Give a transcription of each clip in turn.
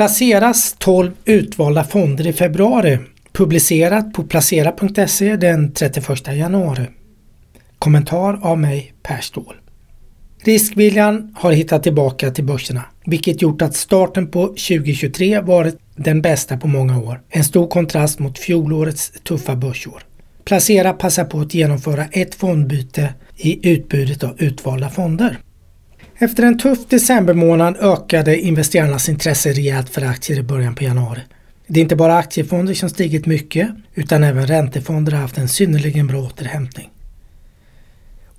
placeras 12 utvalda fonder i februari. Publicerat på placera.se den 31 januari. Kommentar av mig Per Ståhl. Riskviljan har hittat tillbaka till börserna, vilket gjort att starten på 2023 varit den bästa på många år. En stor kontrast mot fjolårets tuffa börsår. Placera passar på att genomföra ett fondbyte i utbudet av utvalda fonder. Efter en tuff decembermånad ökade investerarnas intresse rejält för aktier i början på januari. Det är inte bara aktiefonder som stigit mycket utan även räntefonder har haft en synnerligen bra återhämtning.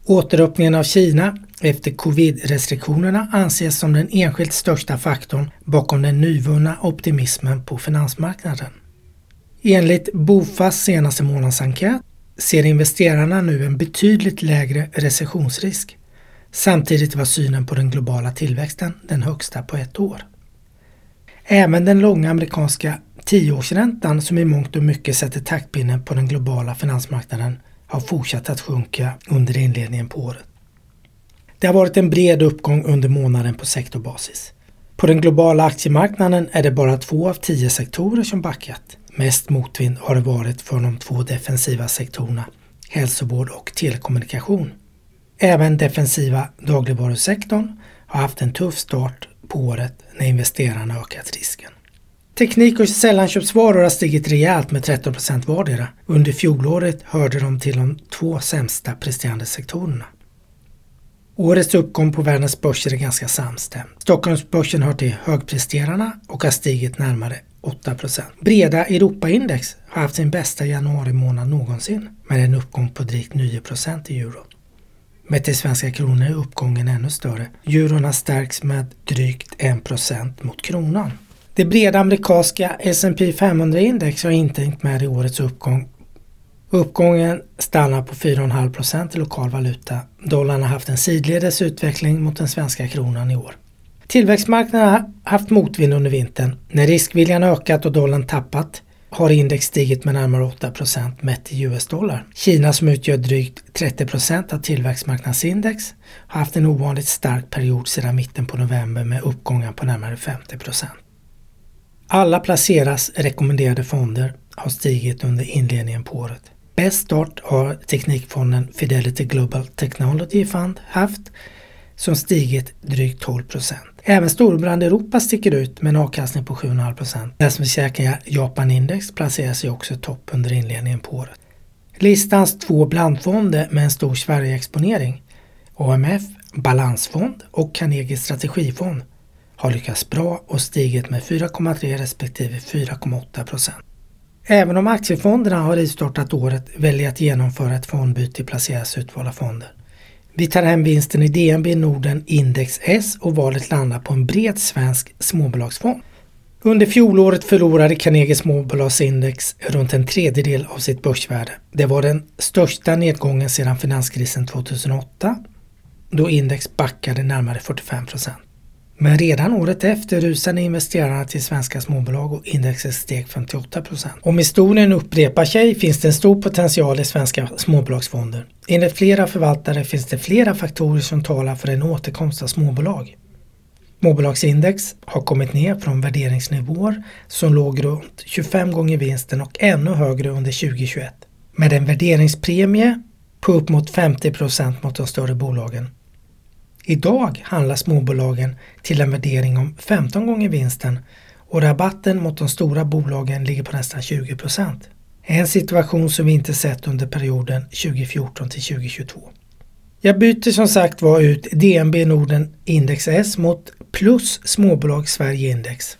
Återöppningen av Kina efter covid-restriktionerna anses som den enskilt största faktorn bakom den nyvunna optimismen på finansmarknaden. Enligt Bofas senaste månadsenkät ser investerarna nu en betydligt lägre recessionsrisk. Samtidigt var synen på den globala tillväxten den högsta på ett år. Även den långa amerikanska tioårsräntan som i mångt och mycket sätter taktpinnen på den globala finansmarknaden har fortsatt att sjunka under inledningen på året. Det har varit en bred uppgång under månaden på sektorbasis. På den globala aktiemarknaden är det bara två av tio sektorer som backat. Mest motvind har det varit för de två defensiva sektorerna hälsovård och telekommunikation. Även defensiva dagligvarusektorn har haft en tuff start på året när investerarna ökat risken. Teknik och sällanköpsvaror har stigit rejält med 13% vardera. Under fjolåret hörde de till de två sämsta presterande sektorerna. Årets uppgång på världens börser är ganska samstämd. Stockholmsbörsen hör till högpresterarna och har stigit närmare 8% Breda Europaindex har haft sin bästa januari månad någonsin med en uppgång på drygt 9% i euro. Med till svenska kronor är uppgången ännu större. Euron har stärkts med drygt 1% mot kronan. Det breda amerikanska S&P 500-index har inte hängt med i årets uppgång. Uppgången stannar på 4,5 i lokal valuta. Dollarn har haft en sidledes utveckling mot den svenska kronan i år. Tillväxtmarknaderna har haft motvind under vintern. När riskviljan ökat och dollarn tappat har index stigit med närmare 8 mätt i US-dollar. Kina som utgör drygt 30% av tillväxtmarknadsindex har haft en ovanligt stark period sedan mitten på november med uppgångar på närmare 50% Alla placeras rekommenderade fonder har stigit under inledningen på året. Bäst start har teknikfonden Fidelity Global Technology Fund haft som stigit drygt 12 Även Storbrand Europa sticker ut med en avkastning på 7,5 procent. Läsförsäkringar Japan Index placerar sig också topp under inledningen på året. Listans två blandfonder med en stor Sverigeexponering, AMF Balansfond och Carnegie Strategifond, har lyckats bra och stigit med 4,3 respektive 4,8 procent. Även om aktiefonderna har rivstartat året väljer att genomföra ett fondbyte i placeras utvalda fonder. Vi tar hem vinsten i DNB Norden Index S och valet landar på en bred svensk småbolagsfond. Under fjolåret förlorade Carnegie småbolagsindex runt en tredjedel av sitt börsvärde. Det var den största nedgången sedan finanskrisen 2008 då index backade närmare 45 procent. Men redan året efter rusade investerarna till svenska småbolag och indexet steg 58 procent. Om historien upprepar sig finns det en stor potential i svenska småbolagsfonder. Enligt flera förvaltare finns det flera faktorer som talar för en återkomst av småbolag. Småbolagsindex har kommit ner från värderingsnivåer som låg runt 25 gånger vinsten och ännu högre under 2021. Med en värderingspremie på upp mot 50 procent mot de större bolagen. Idag handlar småbolagen till en värdering om 15 gånger vinsten och rabatten mot de stora bolagen ligger på nästan 20 procent. En situation som vi inte sett under perioden 2014 till 2022. Jag byter som sagt var ut DNB Norden Index S mot plus småbolag Sverige Index.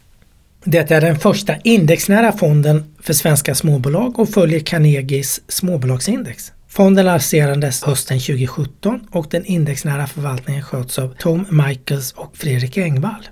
Detta är den första indexnära fonden för svenska småbolag och följer Carnegies småbolagsindex. Fonden lanserades hösten 2017 och den indexnära förvaltningen sköts av Tom Michaels och Fredrik Engvall.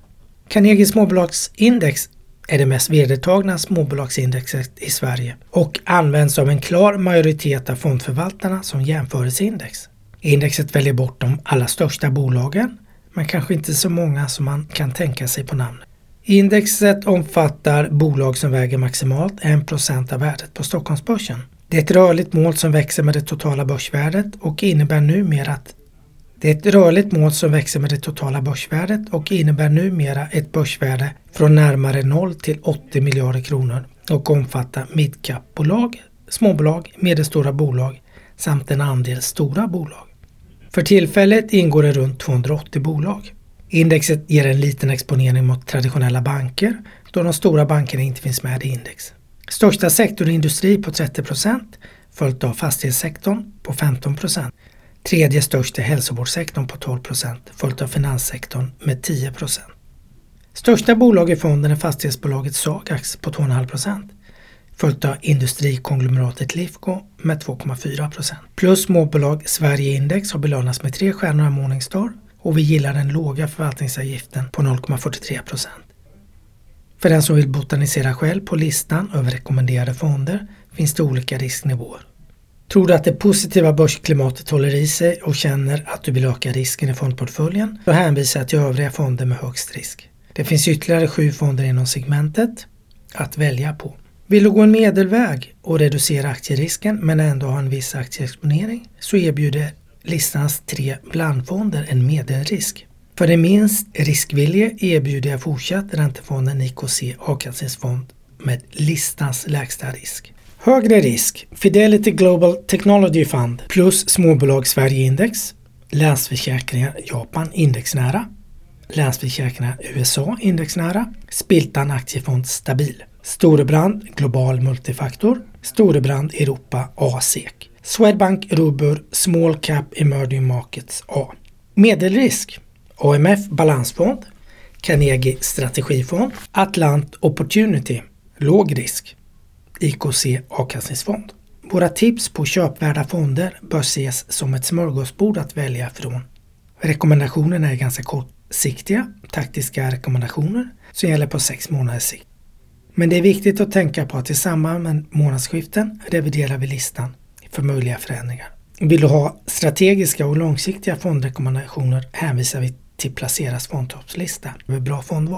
Carnegie småbolagsindex är det mest vedertagna småbolagsindexet i Sverige och används av en klar majoritet av fondförvaltarna som jämförelseindex. Indexet väljer bort de allra största bolagen men kanske inte så många som man kan tänka sig på namnet. Indexet omfattar bolag som väger maximalt 1% av värdet på Stockholmsbörsen. Det är ett rörligt mål som växer med det totala börsvärdet och innebär numera att Det är ett rörligt mål som växer med det totala börsvärdet och innebär numera ett börsvärde från närmare 0 till 80 miljarder kronor och omfattar midcap-bolag, småbolag, medelstora bolag samt en andel stora bolag. För tillfället ingår det runt 280 bolag. Indexet ger en liten exponering mot traditionella banker då de stora bankerna inte finns med i index. Största sektorn är industri på 30% följt av fastighetssektorn på 15% Tredje störst är hälsovårdssektorn på 12% följt av finanssektorn med 10% Största bolag i fonden är fastighetsbolaget Sagax på 2,5% följt av industrikonglomeratet Lifco med 2,4% Plus småbolag Sverige Index har belönats med tre stjärnor av Morningstar och vi gillar den låga förvaltningsavgiften på 0,43 för den som vill botanisera själv på listan över rekommenderade fonder finns det olika risknivåer. Tror du att det positiva börsklimatet håller i sig och känner att du vill öka risken i fondportföljen så hänvisar jag till övriga fonder med högst risk. Det finns ytterligare sju fonder inom segmentet att välja på. Vill du gå en medelväg och reducera aktierisken men ändå ha en viss aktieexponering så erbjuder listans tre blandfonder en medelrisk. För den minst riskvillige erbjuder jag fortsatt räntefonden IKC avkastningsfond med listans lägsta risk. Högre risk Fidelity Global Technology Fund plus småbolag Sverige Index, Länsförsäkringar Japan indexnära, Länsförsäkringar USA indexnära, Spiltan Aktiefond Stabil, Storebrand Global Multifaktor, Storebrand Europa ASEK, Swedbank Robur Small Cap Emerging Markets A. Medelrisk AMF Balansfond, Carnegie Strategifond, Atlant Opportunity, låg risk. IKC avkastningsfond. Våra tips på köpvärda fonder bör ses som ett smörgåsbord att välja från. Rekommendationerna är ganska kortsiktiga, taktiska rekommendationer som gäller på sex månaders sikt. Men det är viktigt att tänka på att i samband med månadsskiften reviderar vi listan för möjliga förändringar. Vill du ha strategiska och långsiktiga fondrekommendationer hänvisar vi till Placeras fondtoppslista med bra fondval.